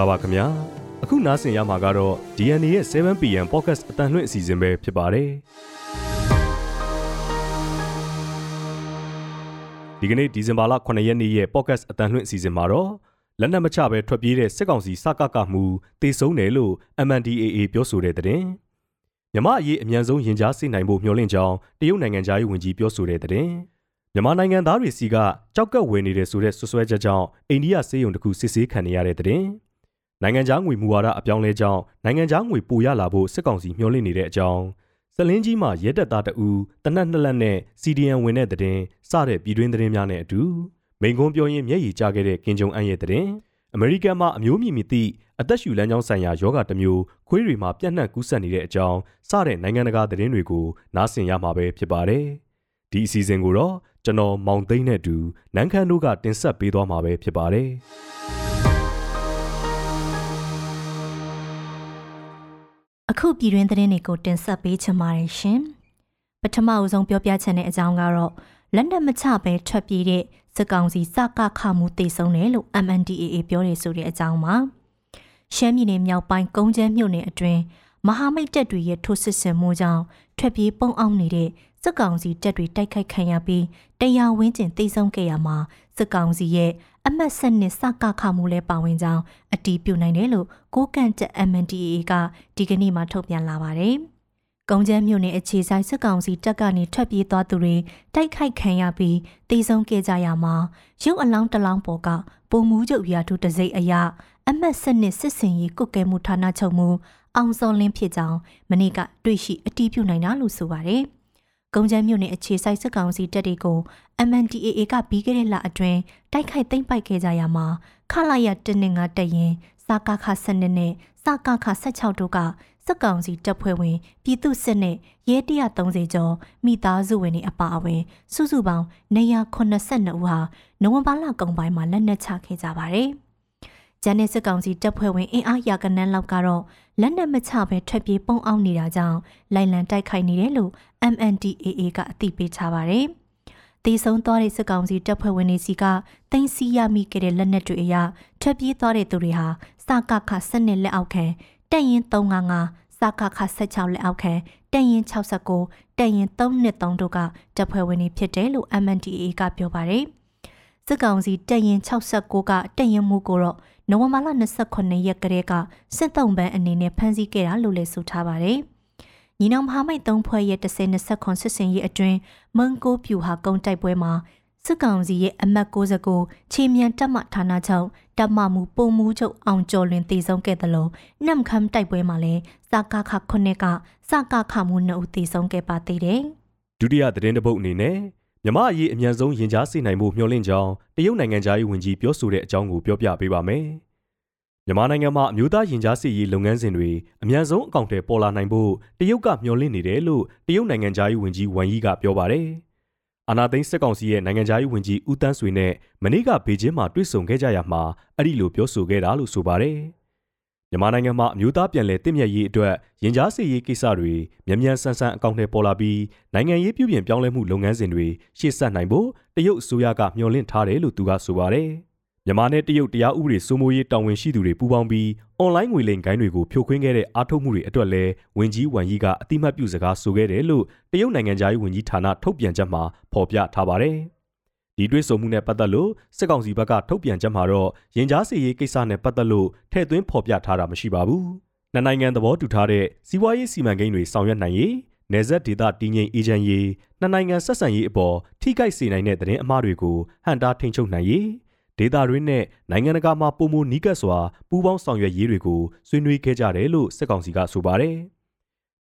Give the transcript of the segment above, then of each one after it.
္ဂလာပါခင်ဗျာအခုနားဆင်ရမှာကတော့ DNA ရဲ့ 7PM Podcast အတန်လွင့်အစီအစဉ်ပဲဖြစ်ပါတယ်ဒီကနေ့ဒီဇင်ဘာလ9ရက်နေ့ရဲ့ Podcast အတန်လွင့်အစီအစဉ်မှာတော့လက်နက်မချဘဲထွက်ပြေးတဲ့စစ်ကောင်စီစကကမှုတေဆုံးတယ်လို့ MNDAA ပြောဆိုတဲ့တဲ့မြမအရေးအမြန်ဆုံးရင်ကြားစေနိုင်ဖို့မျှော်လင့်ကြောင်းတရုတ်နိုင်ငံသားရေးဝန်ကြီးပြောဆိုတဲ့တဲ့မြန်မာနိုင်ငံသားတွေစီကကြောက်ကက်ဝယ်နေတဲ့ဆိုတဲ့ဆွဆွဲချက်ကြောင့်အိန္ဒိယစေယုံတစ်ခုစစ်ဆေးခံနေရတဲ့တဲ့ နိုင်ငံခြားငွေမူဝါဒအပြောင်းလဲကြောင်းနိုင်ငံခြားငွေပိုရလာဖို့စစ်ကောင်စီမျှော်လင့်နေတဲ့အကြောင်းစလင်းကြီးမှာရဲတပ်သားတအူတနက်နှစ်လက်နဲ့ CDN ဝင်တဲ့တဲ့စတဲ့ပြည်တွင်းသတင်းများနဲ့အတူမိန်ကုန်းပြောရင်းမျက်ရည်ကျခဲ့တဲ့ကင်ဂျုံအန်ရဲ့တဲ့အမေရိကန်မှာအမျိုးမြင့်မြင့်သည့်အသက်ရှူလမ်းကြောင်းဆိုင်ရာယောဂတစ်မျိုးခွေးတွေမှာပြန့်နှံ့ကူးစက်နေတဲ့အကြောင်းစတဲ့နိုင်ငံတကာသတင်းတွေကိုနားဆင်ရမှာပဲဖြစ်ပါတယ်။ဒီအစီအစဉ်ကိုတော့ကျွန်တော်မောင်သိန်းနဲ့အတူနန်းခမ်းတို့ကတင်ဆက်ပေးသွားမှာပဲဖြစ်ပါတယ်။ အခုပြည်တွင်းသတင်းတွေကိုတင်ဆက်ပေးချင်ပါတယ်ရှင်။ပထမအဦးဆုံးပြောပြချင်တဲ့အကြောင်းကတော့လက်နက်မချပဲထွက်ပြေးတဲ့စစ်ကောင်စီစကခမှုတေဆုံးတယ်လို့ MNDAA ပြောနေဆိုတဲ့အကြောင်းပါ။ရှမ်းပြည်နယ်မြောက်ပိုင်းကုန်းကျဲမြို့နယ်အတွင်း မဟာမိတ်တပ်တွေရဲ့ထိုးစစ်ဆင်မှုကြောင့်ထွက်ပြေးပုံအောင်နေတဲ့စစ်ကောင်စီတပ်တွေတိုက်ခိုက်ခံရပြီးတရားဝင်းကျင်တိတ်ဆုံးခဲ့ရမှာစစ်ကောင်စီရဲ့အမတ်ဆက်နှစ်စကခမှုလဲပါဝင်ကြောင်းအတီးပြုတ်နိုင်တယ်လို့ကိုကန့်တက် MNDAA ကဒီကနေ့မှထုတ်ပြန်လာပါတယ်။ကုန်းကျန်းမြို့နယ်အခြေဆိုင်စစ်ကောင်စီတပ်ကနေထွက်ပြေးသွားသူတွေတိုက်ခိုက်ခံရပြီးတေဆုံးခဲ့ကြရမှာရုပ်အလောင်းတလောင်းပေါ်ကပုံမူးချုပ်ရာထူးတစိမ့်အရာအမတ်ဆက်နှစ်စစ်စင်ရေးကုတ်ကဲမှုဌာနချုပ်မှု အောင်စောလင်းဖြစ်ကြောင်းမနေ့ကတွေ့ရှိအတီးပြုတ်နိုင်တာလို့ဆိုပါတယ်။ကုန်းချမ်းမြို့နယ်အခြေစိုက်စစ်ကောင်စီတပ်တွေကို MNDAA ကပြီးခဲ့တဲ့လအတွင်းတိုက်ခိုက်သိမ်းပိုက်ခဲ့ကြရမှာခလာရတနင်္ဂါတရင်စကခ12နဲ့စကခ16တို့ကစစ်ကောင်စီတပ်ဖွဲ့ဝင်ပြည်သူစစ်နဲ့ရဲ130ကျော်မိသားစုဝင်တွေအပါအဝင် စုစုပေါင်း282ဦးဟာနိုဝင်ဘာလကုန်ပိုင်းမှာလက်နက်ချခဲ့ကြပါတယ်။ ဂျန်နယ်စစ်ကောင်စီတပ်ဖွဲ့ဝင်အင်အားရာကနန်းလောက်ကတော့လက်နက်မချဘဲထွက်ပြေးပုံအောင်နေတာကြောင့်လိုင်လံတိုက်ခိုက်နေတယ်လို့ MNDAA ကအသိပေးထားပါတယ်။တေဆုံးသွားတဲ့စစ်ကောင်စီတပ်ဖွဲ့ဝင်တွေစီကတင်စီရမိခဲ့တဲ့လက်နက်တွေအရထွက်ပြေးသွားတဲ့သူတွေဟာစကခစနစ်လက်အောက်ခံတက်ရင်355စကခ16လက်အောက်ခံတက်ရင်69တက်ရင်323တို့ကတပ်ဖွဲ့ဝင်တွေဖြစ်တယ်လို့ MNDAA ကပြောပါတယ်။စစ်ကောင်စီတက်ရင်69ကတက်ရင်မှုကိုတော့ နိုဝင်ဘာလ29ရက်ကတည်းကစစ်တုံးပန်းအနေနဲ့ဖမ်းဆီးခဲ့တာလို့လည်းဆိုထားပါတယ်။ညီနောင်မဟာမိတ်သုံးဖွဲ့ရဲ့10-20ခွန်စစ်စင်ရေးအတွင်းမွန်ကိုပြူဟာကုန်းတိုက်ပွဲမှာစစ်ကောင်စီရဲ့အမတ်69ချီမြန်တပ်မဌာနချုပ်တပ်မမှုပုံမှုချုပ်အောင်ကျော်လွင်တည်ဆုံးခဲ့တယ်လို့နမ်ခမ်တိုက်ပွဲမှာလည်းစကခခုနှစ်ကစကခမှုနှစ်ဦးတည်ဆုံးခဲ့ပါသေးတယ်။ဒုတိယသတင်းတပုတ်အနေနဲ့ မြမအရေးအမြန်ဆုံးရင်ကြားစေနိုင်မှုမျှော်လင့်ကြောင်းတရုတ်နိုင်ငံသားရေးဝန်ကြီးပြောဆိုတဲ့အကြောင်းကိုပြောပြပေးပါမယ်။မြန်မာနိုင်ငံမှာအမျိုးသားရင်ကြားစေရေးလုပ်ငန်းစဉ်တွေအမြန်ဆုံးအကောင့်ထဲပေါ်လာနိုင်ဖို့တရုတ်ကမျှော်လင့်နေတယ်လို့တရုတ်နိုင်ငံသားရေးဝန်ကြီးဝမ်ယီကပြောပါတယ်။အာနာသိန်းစစ်ကောင်စီရဲ့နိုင်ငံသားရေးဝန်ကြီးဦးတန်းဆွေနဲ့မနေ့ကဘေကျင်းမှာတွေ့ဆုံခဲ့ကြရမှာအဲ့ဒီလိုပြောဆိုခဲ့တာလို့ဆိုပါတယ်။ မြန်မာနိုင်ငံမှာအမျိုးသားပြန်လည်တည်မြဲရေးအတွက်ရင်ကြားစေရေးကိစ္စတွေမြန်မြန်ဆန်ဆန်အကောင့်ထဲပေါ်လာပြီးနိုင်ငံရေးပြုပြင်ပြောင်းလဲမှုလုပ်ငန်းစဉ်တွေရှေ့ဆက်နိုင်ဖို့တရုတ်အစိုးရကမျှော်လင့်ထားတယ်လို့သူကဆိုပါတယ်။မြန်မာနဲ့တရုတ်တရားဥပဒေစိုးမိုးရေးတာဝန်ရှိသူတွေပူးပေါင်းပြီးအွန်လိုင်းငွေလိမ်ဂိုင်းတွေကိုဖြိုခွင်းခဲ့တဲ့အားထုတ်မှုတွေအတွက်လည်းဝင်ကြီးဝမ်ကြီးကအတိမတ်ပြုစကားဆိုခဲ့တယ်လို့တရုတ်နိုင်ငံသားရေးဝန်ကြီးဌာနထုတ်ပြန်ချက်မှာဖော်ပြထားပါတယ်။ ဒီတွေ့ဆုံမှုနဲ့ပတ်သက်လို့စစ်ကောင်စီဘက်ကထုတ်ပြန်ချက်မှာတော့ရင်ကြားစီရေးကိစ္စနဲ့ပတ်သက်လို့ထည့်သွင်းဖော်ပြထားတာမရှိပါဘူး။နှစ်နိုင်ငံသဘောတူထားတဲ့စီးပွားရေးစီမံကိန်းတွေဆောင်ရွက်နိုင်ရေးနယ်စပ်ဒေသတည်ငြိမ်အေဂျင့်ရေးနှစ်နိုင်ငံဆက်ဆံရေးအပေါ်ထိခိုက်စေနိုင်တဲ့သတင်းအမှားတွေကိုဟန်တာထိန်ချုပ်နိုင်ရေးဒေတာရင်းနဲ့နိုင်ငံတကာမှာပုံမနီးကပ်စွာပူးပေါင်းဆောင်ရွက်ရေးတွေကိုဆွေးနွေးခဲ့ကြတယ်လို့စစ်ကောင်စီကဆိုပါတယ်။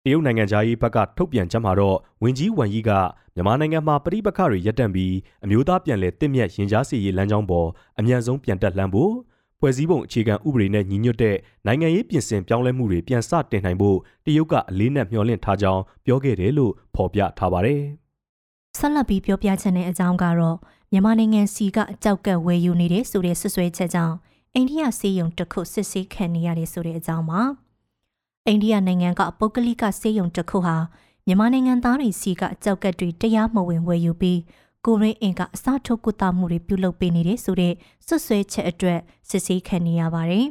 တရုတ်နိုင်ငံသားရေးဘက်ကထုတ်ပြန်ချက်မှာတော့ဝင်ကြီးဝမ်ကြီးကမြန်မာနိုင်ငံမှာပြည်ပခတွေရပ်တန့်ပြီးအမျိုးသားပြန်လည်တင့်မြတ်ရင်ကြားစီရေးလမ်းကြောင်းပေါ်အမြန်ဆုံးပြန်တက်လှမ်းဖို့ဖွဲ့စည်းပုံအခြေခံဥပဒေနဲ့ညီညွတ်တဲ့နိုင်ငံရေးပြင်ဆင်ပြောင်းလဲမှုတွေပြန်စတင်နိုင်ဖို့တရုတ်ကအလေးနက်မျှော်လင့်ထားကြောင်းပြောခဲ့တယ်လို့ဖော်ပြထားပါတယ်။ဆက်လက်ပြီးပြောပြချက်တဲ့အကြောင်းကတော့မြန်မာနိုင်ငံစီကအကြောက်ကဝယ်ယူနေတဲ့ဆိုတဲ့ဆွဆွဲချက်ကြောင့်အိန္ဒိယစီးရုံတစ်ခုစစ်ဆေးခံနေရတယ်ဆိုတဲ့အကြောင်းပါ။ အိန္ဒိယနိုင်ငံကပုဂ္ဂလိကစေယုံတစ်ခုဟာမြန်မာနိုင်ငံသားတွေစီကအကြောက်ကတ်တွေတရားမဝင်ဝယ်ယူပြီးကိုရင်းအင်ကအစားထိုးကုသမှုတွေပြုလုပ်ပေးနေတဲ့ဆိုတဲ့ဆွဆွဲချက်အတွက်စစ်ဆေးခံနေရပါတယ်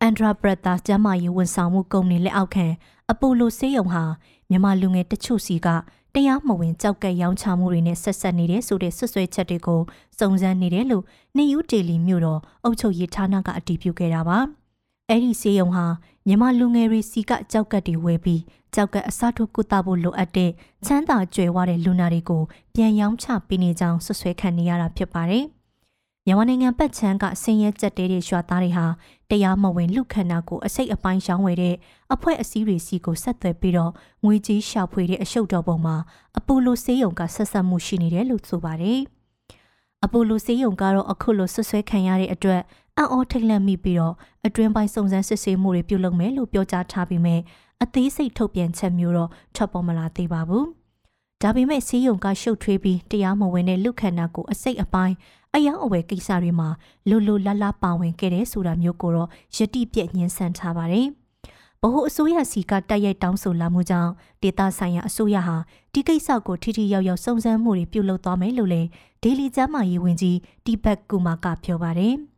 အန်ဒရာဘရက်တာကျမ်းမာရေးဝန်ဆောင်မှုကုမ္ပဏီလက်အောက်ခံအပိုလိုဆေးရုံဟာမြန်မာလူငယ်တချို့စီကတရားမဝင်ကြောက်ကက်ရောင်းချမှုတွေနဲ့ဆက်ဆက်နေတဲ့ဆိုတဲ့ဆွဆွဲချက်တွေကိုစုံစမ်းနေတယ်လို့နေယူဒေလီမြို့တော်အုပ်ချုပ်ရေးဌာနကအတည်ပြုခဲ့တာပါ။အဲ့ဒီဆေးရုံဟာ မြန်မာလူငယ်တွေစီကကြောက်ကက်တွေဝယ်ပြီးကြောက်ကအစားထိုးကုသဖို့လိုအပ်တဲ့ချမ်းသာကြွယ်ဝတဲ့လူနာတွေကိုပြန်ရောင်းချပေးနေကြောင်းဆွဆွဲခံနေရတာဖြစ်ပါတယ်။မြန်မာနိုင်ငံပတ်ချမ်းကဆင်းရဲကြက်တဲတဲ့ရွာသားတွေဟာတရားမဝင်လူခန္ဓာကိုအစိတ်အပိုင်းရှောင်းဝယ်တဲ့အဖွဲ့အစည်းတွေစီကိုဆက်သွယ်ပြီးတော့ငွေကြေးရှာဖွေတဲ့အရှုပ်တော်ပုံမှာအပိုလိုဆေးရုံကဆက်ဆက်မှုရှိနေတယ်လို့ဆိုပါတယ်။အပိုလိုဆေးရုံကတော့အခုလိုဆွဆွဲခံရတဲ့အတွက် အံ့ဩထိတ်လန့်မိပြီးတော့အတွင်းပိုင်းစုံစမ်းစစ်ဆေးမှုတွေပြုလုပ်မယ်လို့ပြောကြားထားပြီးမြဲအသေးစိတ်ထုတ်ပြန်ချက်မျိုးတော့ထွက်ပေါ်မလာသေးပါဘူး။ဒါပေမဲ့စီးယုံကရှုပ်ထွေးပြီးတရားမဝင်တဲ့လူခန္ဓာကိုအစိတ်အပိုင်းအယောင်အဝယ်ကိစ္စတွေမှာလိုလိုလလပါဝင်ခဲ့တဲ့ဆိုတာမျိုးကိုတော့ယတိပြက်ညှင်းဆန်ထားပါတယ်။ဗဟိုအစိုးရစီကတိုက်ရိုက်တောင်းဆိုလာမှုကြောင့်ဒေတာဆိုင်ရာအစိုးရဟာဒီကိစ္စကိုထိထိရောက်ရောက်စုံစမ်းမှုတွေပြုလုပ်သွားမယ်လို့လည်းဒေလီကျမ်းမာရေးဝန်ကြီးတီဘက်ကူမာကပြောပါတယ်။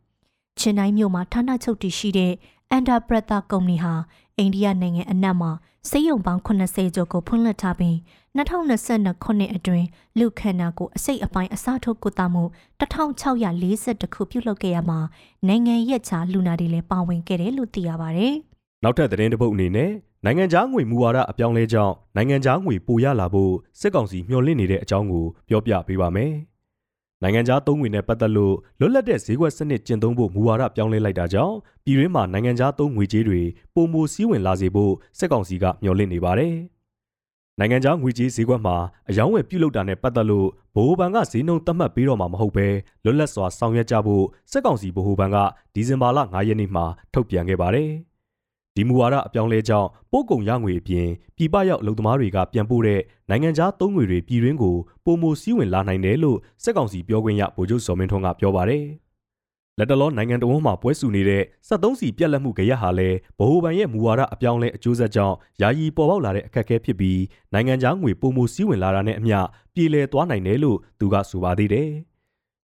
ချင်းတိုင်းမြို့မှာဌာနချုပ်တည်ရှိတဲ့အန်ဒါပရတာကုမ္ပဏီဟာအိန္ဒိယနိုင်ငံအနက်မှာစေယုံပေါင်း80ကျော်ကိုဖွင့်လှစ်ထားပြီး2022ခုနှစ်အတွင်းလူခန္ဓာကိုအစိတ်အပိုင်းအစားထိုးကုသမှု1640ခုပြုလုပ်ခဲ့ရမှာနိုင်ငံရက်ခြားလူနာတွေလည်းပါဝင်ခဲ့တယ်လို့သိရပါဗျ။နောက်ထပ်သတင်းတစ်ပုဒ်အနေနဲ့နိုင်ငံခြားငွေမူဝါဒအပြောင်းလဲကြောင်းနိုင်ငံခြားငွေပိုရလာဖို့စစ်ကောင်စီမျှော်လင့်နေတဲ့အကြောင်းကိုပြောပြပေးပါမယ်။ နိုင်ငံခြားသုံးငွေနဲ့ပတ်သက်လို့လွတ်လပ်တဲ့ဈေးကွက်စနစ်ကျင့်သုံးဖို့မူဝါဒပြောင်းလဲလိုက်တာကြောင့်ပြည်တွင်းမှာနိုင်ငံခြားသုံးငွေကြေးတွေပုံမူစည်းဝင်လာစေဖို့စစ်ကောင်စီကမျှော်လင့်နေပါတယ်။နိုင်ငံခြားငွေကြေးဈေးကွက်မှာအယောင်းဝယ်ပြုလုပ်တာနဲ့ပတ်သက်လို့ဗဟိုဘဏ်ကဈေးနှုန်းသတ်မှတ်ပေးတော့မှာမဟုတ်ဘဲလွတ်လပ်စွာဆောင်ရွက်ကြဖို့စစ်ကောင်စီဗဟိုဘဏ်ကဒီဇင်ဘာလ9ရက်နေ့မှာထုတ်ပြန်ခဲ့ပါတယ်။ ဒီမူဝါဒအပြောင်းလဲကြောင့်ပို့ကုန်ရငွေအပြင်ပြည်ပရောက်လုံသမားတွေကပြန်ပို့တဲ့နိုင်ငံခြားသုံးငွေတွေပြည်တွင်းကိုပုံမစည်းဝင်လာနိုင်တယ်လို့စက်ကောင်စီပြောခွင့်ရဗိုလ်ချုပ်စော်မင်းထွန်းကပြောပါတယ်။လက်တလောနိုင်ငံတော်မှာပွဲစုနေတဲ့73စီပြက်လက်မှုကြရဟာလဲဗဟိုဘဏ်ရဲ့မူဝါဒအပြောင်းလဲအကျိုးဆက်ကြောင့်ယာယီပေါ်ပေါက်လာတဲ့အခက်အခဲဖြစ်ပြီးနိုင်ငံခြားငွေပုံမစည်းဝင်လာတာနဲ့အမျှပြည်လည်သွားနိုင်တယ်လို့သူကဆိုပါသေးတယ်။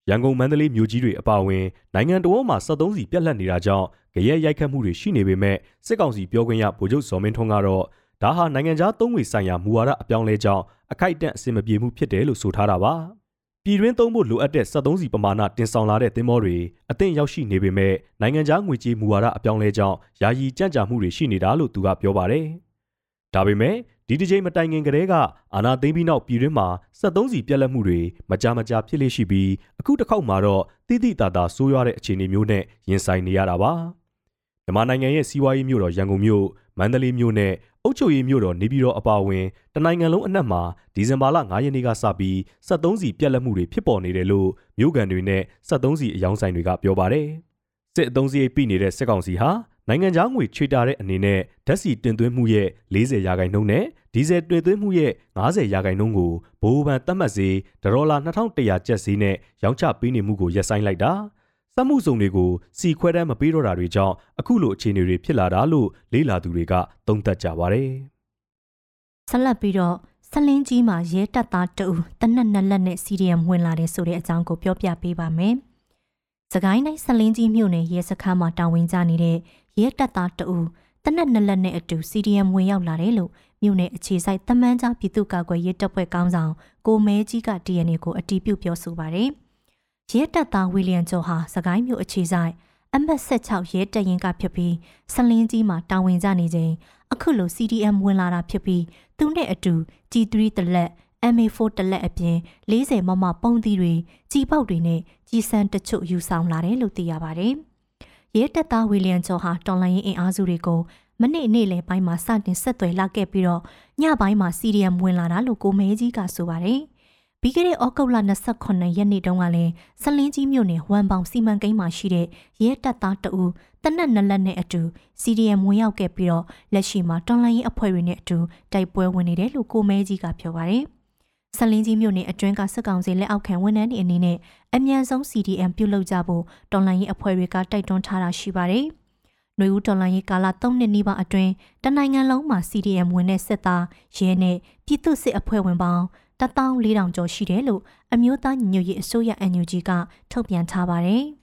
ရန်ကုန်မန္တလေးမြို့ကြီးတွေအပါအဝင်နိုင်ငံတော်မှာ73စီပြက်လက်နေတာကြောင့်ကြရဲရိုက်ခတ်မှုတွေရှိနေပေမဲ့စစ်ကောင်စီပြောခွင့်ရဗိုလ်ချုပ်ဇော်မင်းထွန်းကတော့ဒါဟာနိုင်ငံခြားသုံးငွေဆိုင်ရာမူဝါဒအပြောင်းလဲကြောင်းအခိုက်အတန့်အဆင်မပြေမှုဖြစ်တယ်လို့ဆိုထားတာပါပြည်တွင်းသုံးဖို့လိုအပ်တဲ့73စီပမာဏတင်ဆောင်လာတဲ့သင်္ဘောတွေအသင့်ရောက်ရှိနေပေမဲ့နိုင်ငံခြားငွေကြေးမူဝါဒအပြောင်းလဲကြောင်းယာယီကြံ့ကြာမှုတွေရှိနေတာလို့သူကပြောပါတယ်ဒါပေမဲ့ ဒီတစ်ချိန်မတိုင်ခင်ကတည်းကအာနာသိမ့်ပြီးနောက်ပြည်တွင်းမှာ73စီပြက်လက်မှုတွေမကြာမကြာဖြစ်လေရှိပြီးအခုတစ်ခေါက်မှာတော့တိတိတသာဆိုးရွားတဲ့အခြေအနေမျိုးနဲ့ရင်ဆိုင်နေရတာပါမြန်မာနိုင်ငံရဲ့စီးပွားရေးမြို့တော်ရန်ကုန်မြို့မန္တလေးမြို့နဲ့အုပ်ချုပ်ရေးမြို့တော်နေပြည်တော်အပါအဝင်တနိုင်ငံလုံးအနှံ့မှာဒီဇင်ဘာလ9ရက်နေ့ကစပြီး73စီပြက်လက်မှုတွေဖြစ်ပေါ်နေတယ်လို့မြို့ကန်တွေနဲ့73စီအယောင်ဆိုင်တွေကပြောပါတယ်စစ်အုံစည်းပြနေတဲ့စစ်ကောင်စီဟာ နိုင်ငံခြားငွေချွေတာတဲ့အနေနဲ့ဓာတ်ဆီတင်သွင်းမှုရဲ့40ရာခိုင်နှုန်းနဲ့ဒီဇယ်တင်သွင်းမှုရဲ့90ရာခိုင်နှုန်းကိုဘိုးဘန်သတ်မှတ်စေဒေါ်လာ2100ကျပ်ဈေးနဲ့ရောင်းချပေးနေမှုကိုရပ်ဆိုင်းလိုက်တာစက်မှုစုံတွေကိုစီခွဲတမ်းမပေးတော့တာတွေကြောင့်အခုလိုအခြေအနေတွေဖြစ်လာတာလို့လေးလာသူတွေကသုံးသပ်ကြပါတယ်ဆက်လက်ပြီးတော့ဆလင်းကြီးမှာရဲတပ်သားတအူတနက်နက်လက်နဲ့စီရီယမ်ဝင်လာတဲ့ဆိုတဲ့အကြောင်းကိုပြောပြပေးပါမယ်။စကိုင်းတိုင်းဆလင်းကြီးမြို့နယ်ရဲစခန်းမှာတာဝန်ကျနေတဲ့ ရဲတပ်သားတအူတနက်နက်လက်နဲ့အတူ CDM ဝင်ရောက်လာတယ်လို့မြို့နယ်အခြေစိုက်တမန်ကြားပြည်သူ့ကာကွယ်ရေးတပ်ဖွဲ့ကောင်းဆောင်ကိုမဲကြီးက DNA ကိုအတီးပြုတ်ပြောဆိုပါတယ်။ရဲတပ်သားဝီလျံကျော်ဟာစကိုင်းမြို့အခြေစိုက်အမတ်16ရဲတပ်ရင်ကဖြစ်ပြီးဆလင်းကြီးမှာတာဝန်ကျနေချိန်အခုလို CDM ဝင်လာတာဖြစ်ပြီးသူနဲ့အတူ G3 တလက် MA4 တလက်အပြင်40မမပုံသီးတွေကြီးပေါက်တွေနဲ့ကြီးစံတချို့ယူဆောင်လာတယ်လို့သိရပါတယ်။ ရဲတပ်သားဝီလျံကျော်ဟာတော်လိုင်းရင်အင်အားစုတွေကိုမနေ့နေ့လယ်ပိုင်းမှာစတင်ဆက်သွယ်လာခဲ့ပြီးတော့ညပိုင်းမှာစီရီယမ်ဝင်လာတာလို့ကိုမဲကြီးကဆိုပါတယ်။ပြီးခဲ့တဲ့ဩဂုတ်လ28ရက်နေ့တုန်းကလည်းဆလင်းကြီးမြို့နယ်ဝမ်ပေါင်စီမံကိန်းမှာရှိတဲ့ရဲတပ်သားတအူတနက်နလက်နဲ့အတူစီရီယမ်ဝင်ရောက်ခဲ့ပြီးတော့လက်ရှိမှာတော်လိုင်းရင်အဖွဲ့တွေနဲ့အတူတိုက်ပွဲဝင်နေတယ်လို့ကိုမဲကြီးကပြောပါတယ်။ ဆလင်းကြီးမြို့နယ်အတွင်းကစစ်ကောင်စီလက်အောက်ခံဝန်ထမ်းတွေအနေနဲ့အမြန်ဆုံး CDM ပြုလုပ်ကြဖို့တော်လှန်ရေးအဖွဲ့တွေကတိုက်တွန်းထားတာရှိပါတယ်။နှွေဦးတော်လှန်ရေးကာလ3နှစ်နီးပါးအတွင်းတနိုင်ငံလုံးမှာ CDM ဝင်တဲ့စစ်သားရဲနဲ့ပြည်သူ့စစ်အဖွဲ့ဝင်ပေါင်း14000ကျော်ရှိတယ်လို့အမျိုးသားညီညွတ်ရေးအစိုးရ NUG ကထုတ်ပြန်ထားပါတယ်။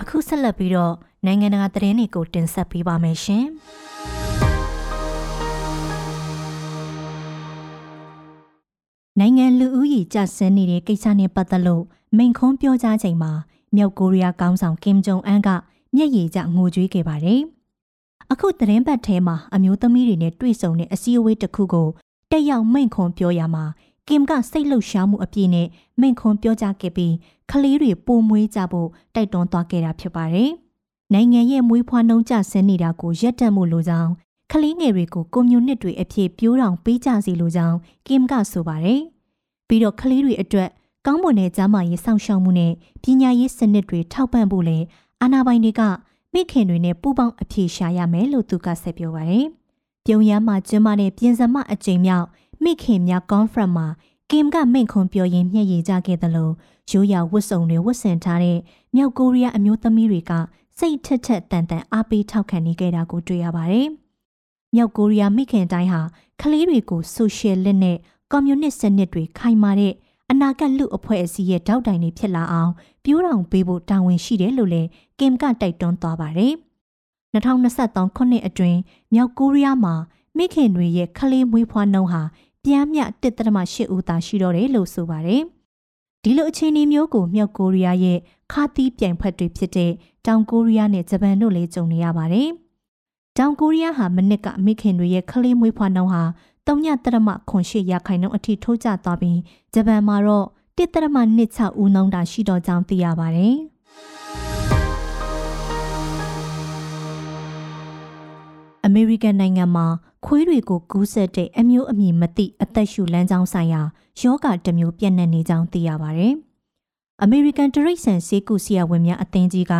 အခုဆက်လက်ပြီးတော့နိုင်ငံတကာသတင်းတွေကိုတင်ဆက်ပေးပါမယ်ရှင်။ နိုင်ငံလူဦးရေကျဆင်းနေတဲ့ကိစ္စနဲ့ပတ်သက်လို့မိန်ခွန်းပြောကြားချိန်မှာမြောက်ကိုရီးယားကောင်းဆောင်ကင်ဂျုံအန်ကမျက်ရည်ကျငိုကြွေးခဲ့ပါတယ်။အခုသတင်းပတ်ထဲမှာအမျိုးသမီးတွေနဲ့တွေ့ဆုံတဲ့အစည်းအဝေးတစ်ခုကိုတက်ရောက်မိန်ခွန်းပြောရမှာကင်ကစိတ်လှုပ်ရှားမှုအပြည့်နဲ့မိန်ခွန်းပြောကြားခဲ့ပြီးကလေးတွေပိုမွေးကြဖို့တိုက်တွန်းသွားခဲ့တာဖြစ်ပါတယ်။နိုင်ငံရဲ့မွေးဖွားနှုန်းကျဆင်းနေတာကိုရပ်တန့်မှုလိုကြောင်း ကလေးငယ်တွေကိုကွန်မြူနစ်တွေအဖြစ်ပြိုးတောင်ပေးကြစီလိုကြောင်းကင်ကဆိုပါတယ်။ပြီးတော့ကလေးတွေအတွက်ကောင်းမွန်တဲ့ကျန်းမာရေးစောင့်ရှောက်မှုနဲ့ပညာရေးစနစ်တွေထောက်ပံ့ဖို့လည်းအာဏာပိုင်တွေကမိခင်တွေနဲ့ပူးပေါင်းအပြေရှာရမယ်လို့သူကဆက်ပြောပါတယ်။ပြုံရမ်းမှာကျင်းပတဲ့ပြင်စမအကြိမ်မြောက်မိခင်များကွန်ဖရင့်မှာကင်ကမိန့်ခွန်းပြောရင်းမျက်ရည်ကျခဲ့တယ်လို့ရိုးရာဝတ်စုံတွေဝတ်ဆင်ထားတဲ့မြောက်ကိုရီးယားအမျိုးသမီးတွေကစိတ်ထက်ထက်တန်တန်အားပေးထောက်ခံနေခဲ့တာကိုတွေ့ရပါတယ်။ မြောက်ကိုရီးယားမိခင်တိုင်းဟာကလေးတွေကိုဆိုရှယ်လက်နဲ့ကွန်မြူနစ်စနစ်တွေခိုင်မာတဲ့အနာဂတ်လူအဖွဲ့အစည်းရဲ့တောက်တိုင်တွေဖြစ်လာအောင်ပြိုးထောင်ပေးဖို့တာဝန်ရှိတယ်လို့လည်းကင်ကတိုက်တွန်းသွားပါတယ်။2023ခုနှစ်အတွင်းမြောက်ကိုရီးယားမှာမိခင်တွေရဲ့ကလေးမွေးဖွားနှုန်းဟာပြမ်းမြ1.8ဦးသာရှိတော့တယ်လို့ဆိုပါတယ်။ဒီလိုအခြေအနေမျိုးကိုမြောက်ကိုရီးယားရဲ့ခါသီးပြိုင်ဖက်တွေဖြစ်တဲ့တောင်ကိုရီးယားနဲ့ဂျပန်တို့လည်းကြုံနေရပါတယ်။ တောင်ကိုရီးယားဟာမနစ်ကမိခင်တွေရဲ့ကလေးမွေးဖွားနှုန်းဟာ3.8ရာခိုင်နှုန်းအထိထိုးကျသွားပြီးဂျပန်မှာတော့1.26ဦးနှုန်းသာရှိတော့ကြောင်းသိရပါတယ်။အမေရိကန်နိုင်ငံမှာခွေးတွေကိုကူးစက်တဲ့အမျိုးအမည်မသိအသက်ရှူလမ်းကြောင်းဆိုင်ရာယောဂတစ်မျိုးပြန့်နှံ့နေကြောင်းသိရပါဗျ။အမေရိကန်တရိတ်ဆန်ဆေးကုဆရာဝန်များအသင်းကြီးက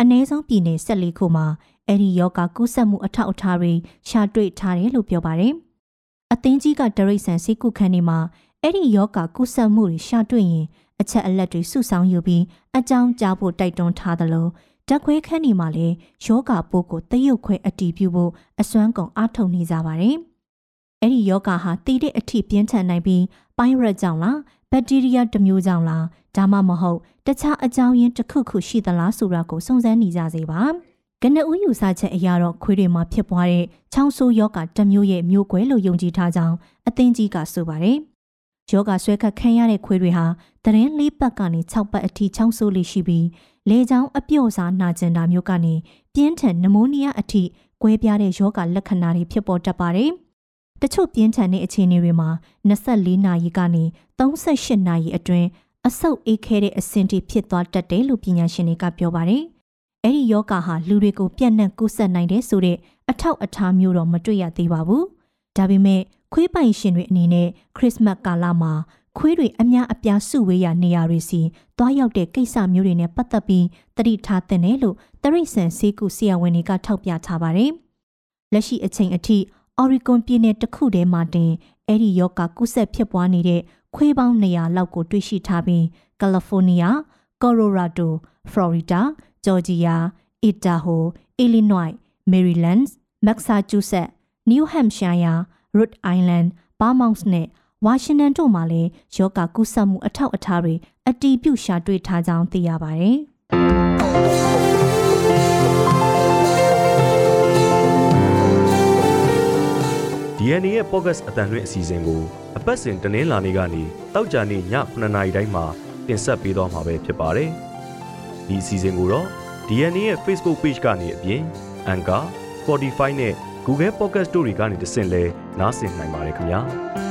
အနည်းဆုံးပြည်နယ်၁၄ခုမှာ အဲ့ဒီယောဂကူးစက်မှုအထောက်အထားတွေရှာတွေ့ထားတယ်လို့ပြောပါတယ်။အသင်းကြီးကတရိတ်ဆန်ဆေးကုခန်းတွေမှာအဲ့ဒီယောဂကူးစက်မှုတွေရှာတွေ့ရင်အချက်အလက်တွေစုဆောင်းယူပြီးအကြောင်းကြားဖို့တိုက်တွန်းထားသလိုဓာတ်ခွဲခန်းဒီမှာလည်းယောဂပိုးကိုတရုတ်ခွဲအတီးပြုဖို့အစွမ်းကုန်အားထုတ်နေကြပါတယ်။အဲ့ဒီယောဂဟာတည်တဲ့အထိပြင်းထန်နိုင်ပြီးပိုင်းရက်ကြောင့်လားဘက်တီးရီးယားတစ်မျိုးကြောင့်လားဒါမှမဟုတ်တခြားအကြောင်းရင်းတစ်ခုခုရှိသလားဆိုတာကိုစုံစမ်းနေကြစေပါ။ ကနဦးယူဆချက်အရတော့ခွေးတွေမှာဖြစ်ပွားတဲ့ချောင်းဆိုးယောဂတစ်မျိုးရဲ့မျိုးကွဲလို့ယုံကြည်ထားကြောင်းအသင်းကြီးကဆိုပါတယ်။ယောဂဆွဲခတ်ခံရတဲ့ခွေးတွေဟာတရင်လေးပတ်ကနေ6ပတ်အထိချောင်းဆိုးလေးရှိပြီးလေချောင်းအပြော့စားနာကျင်တာမျိုးကနေပြင်းထန်နမိုးနီးယားအထိကွဲပြားတဲ့ယောဂလက္ခဏာတွေဖြစ်ပေါ်တတ်ပါတယ်။တချို့ပြင်းထန်တဲ့အခြေအနေတွေမှာ24နာရီကနေ38နာရီအတွင်းအဆုတ်အေးခဲတဲ့အဆင့်ထိဖြစ်သွားတတ်တယ်လို့ပညာရှင်တွေကပြောပါတယ်။ အဲ့ဒီယောဂဟာလူတွေကိုပြန့်နှံ့ကူးစက်နိုင်တဲ့ဆိုတဲ့အထောက်အထားမျိုးတော့မတွေ့ရသေးပါဘူး။ဒါပေမဲ့ခွေးပိုင်ရှင်တွေအနေနဲ့ခရစ်စမတ်ကာလမှာခွေးတွေအများအပြားစုဝေးရာနေရာတွေစီတွားရောက်တဲ့ကိစ္စမျိုးတွေနဲ့ပတ်သက်ပြီးတတိထားတဲ့တယ်လို့တရိတ်ဆန်စေကူဆရာဝန်တွေကထောက်ပြထားပါတယ်။လက်ရှိအချိန်အထိအော်ရီဂွန်ပြည်နယ်တစ်ခုထဲမှာတင်အဲ့ဒီယောဂကုဆက်ဖြစ်ပွားနေတဲ့ခွေးပေါင်း200လောက်ကိုတွေ့ရှိထားပြီးကယ်လီ ဖိုးနီးယား၊ကော်ရိုရာဒို၊ဖလော်ရီဒါ၊ဂျော်ဂျီယာ၊အီတာဟို၊အီလီနွိုက်၊မေရီလန်း၊မက်ဆာချူးဆက်၊နယူးဟမ်ရှိုင်းယာ၊ရုတ်အိုင်လန်၊ဘာမောင်စ်နဲ့ဝါရှင်တန်တို့မှာလည်းယောဂကူးစက်မှုအထောက်အထားတွေအတီးပြုရှာတွေ့ထားကြောင်းသိရပါတယ်။ DNA ရဲ့ podcast အတန်လွင့်အစီအစဉ်ကိုအပတ်စဉ်တင်းလာနေကနေတောက်ကြနေည9:00နာရီတိုင်းမှာတင်ဆက်ပေးသွားမှာပဲဖြစ်ပါတယ်။ဒီအစီအစဉ်ကိုတော့ DNA ရဲ့ Facebook Page ကနေအပြင် Anchor, Spotify နဲ့ Google Podcast တို့တွေကနေတဆင့်လဲနားဆင်နိုင်ပါတယ်ခင်ဗျာ။ Thank you.